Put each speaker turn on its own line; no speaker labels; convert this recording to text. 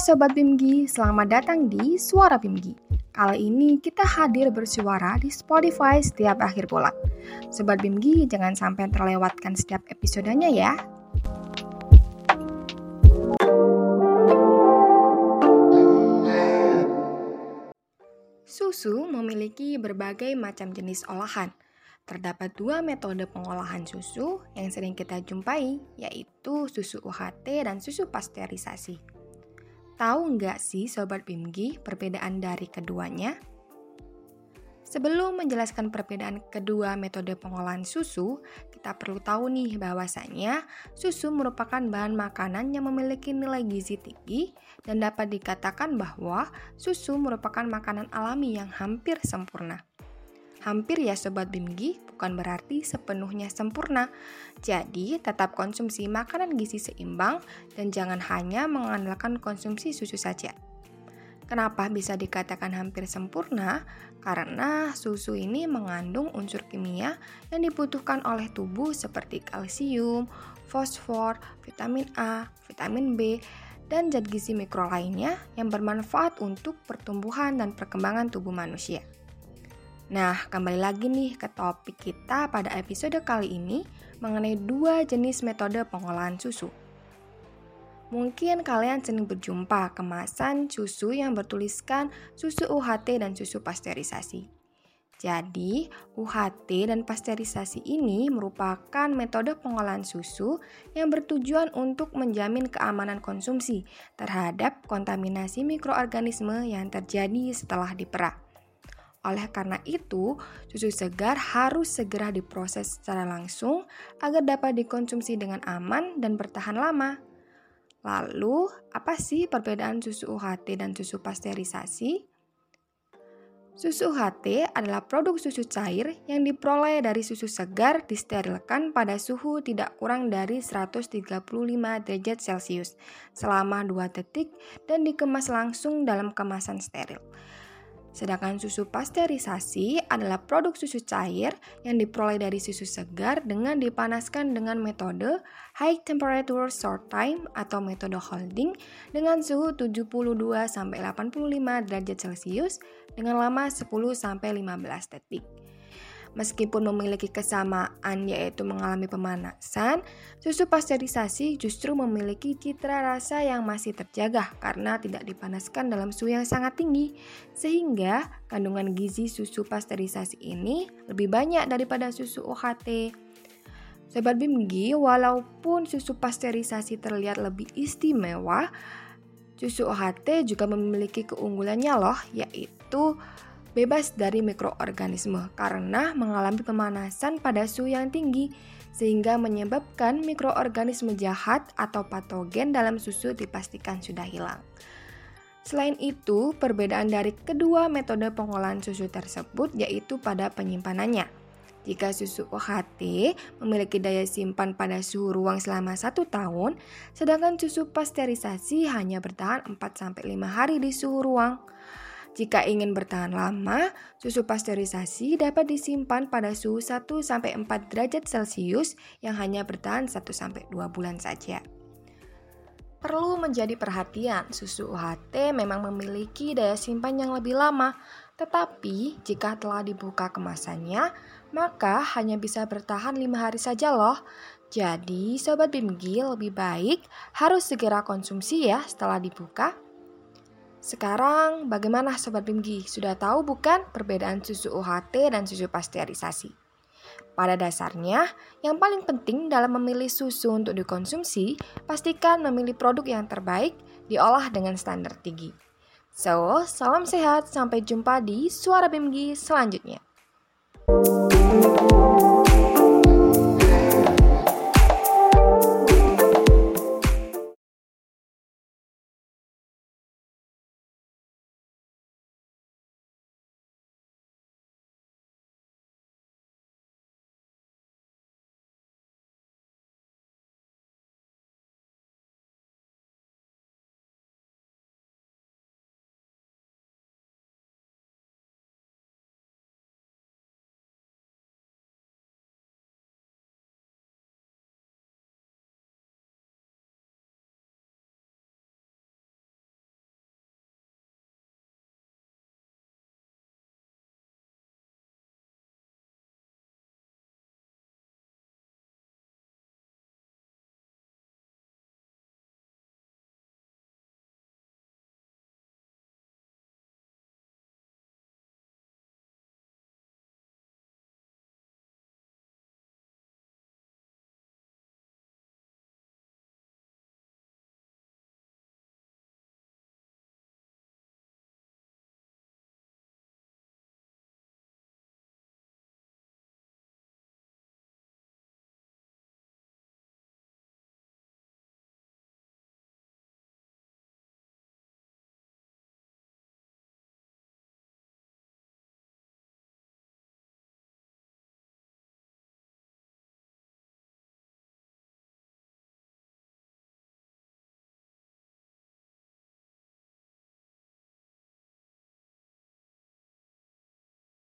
Sobat Bimgi, selamat datang di Suara Bimgi. Kali ini kita hadir bersuara di Spotify setiap akhir bulan. Sobat Bimgi, jangan sampai terlewatkan setiap episodenya ya. Susu memiliki berbagai macam jenis olahan. Terdapat dua metode pengolahan susu yang sering kita jumpai, yaitu susu UHT dan susu pasteurisasi. Tahu nggak sih Sobat Bimgi perbedaan dari keduanya? Sebelum menjelaskan perbedaan kedua metode pengolahan susu, kita perlu tahu nih bahwasanya susu merupakan bahan makanan yang memiliki nilai gizi tinggi dan dapat dikatakan bahwa susu merupakan makanan alami yang hampir sempurna. Hampir ya Sobat Bimgi, bukan berarti sepenuhnya sempurna. Jadi, tetap konsumsi makanan gizi seimbang dan jangan hanya mengandalkan konsumsi susu saja. Kenapa bisa dikatakan hampir sempurna? Karena susu ini mengandung unsur kimia yang dibutuhkan oleh tubuh seperti kalsium, fosfor, vitamin A, vitamin B, dan zat gizi mikro lainnya yang bermanfaat untuk pertumbuhan dan perkembangan tubuh manusia. Nah, kembali lagi nih ke topik kita pada episode kali ini mengenai dua jenis metode pengolahan susu. Mungkin kalian sering berjumpa kemasan susu yang bertuliskan susu UHT dan susu pasteurisasi. Jadi, UHT dan pasteurisasi ini merupakan metode pengolahan susu yang bertujuan untuk menjamin keamanan konsumsi terhadap kontaminasi mikroorganisme yang terjadi setelah diperah. Oleh karena itu, susu segar harus segera diproses secara langsung agar dapat dikonsumsi dengan aman dan bertahan lama. Lalu, apa sih perbedaan susu UHT dan susu pasteurisasi? Susu UHT adalah produk susu cair yang diperoleh dari susu segar disterilkan pada suhu tidak kurang dari 135 derajat Celcius selama 2 detik dan dikemas langsung dalam kemasan steril. Sedangkan susu pasteurisasi adalah produk susu cair yang diperoleh dari susu segar dengan dipanaskan dengan metode high temperature short time atau metode holding dengan suhu 72 85 derajat Celcius dengan lama 10 15 detik. Meskipun memiliki kesamaan yaitu mengalami pemanasan, susu pasteurisasi justru memiliki citra rasa yang masih terjaga karena tidak dipanaskan dalam suhu yang sangat tinggi. Sehingga kandungan gizi susu pasteurisasi ini lebih banyak daripada susu UHT. Sobat Bimgi, walaupun susu pasteurisasi terlihat lebih istimewa, susu UHT juga memiliki keunggulannya loh, yaitu bebas dari mikroorganisme karena mengalami pemanasan pada suhu yang tinggi sehingga menyebabkan mikroorganisme jahat atau patogen dalam susu dipastikan sudah hilang. Selain itu, perbedaan dari kedua metode pengolahan susu tersebut yaitu pada penyimpanannya. Jika susu OHT memiliki daya simpan pada suhu ruang selama satu tahun, sedangkan susu pasteurisasi hanya bertahan 4-5 hari di suhu ruang. Jika ingin bertahan lama, susu pasteurisasi dapat disimpan pada suhu 1-4 derajat Celcius yang hanya bertahan 1-2 bulan saja. Perlu menjadi perhatian, susu UHT memang memiliki daya simpan yang lebih lama, tetapi jika telah dibuka kemasannya, maka hanya bisa bertahan 5 hari saja loh. Jadi, Sobat Bimgi lebih baik harus segera konsumsi ya setelah dibuka sekarang bagaimana Sobat Bimgi? Sudah tahu bukan perbedaan susu UHT dan susu pasteurisasi? Pada dasarnya, yang paling penting dalam memilih susu untuk dikonsumsi, pastikan memilih produk yang terbaik, diolah dengan standar tinggi. So, salam sehat, sampai jumpa di Suara Bimgi selanjutnya.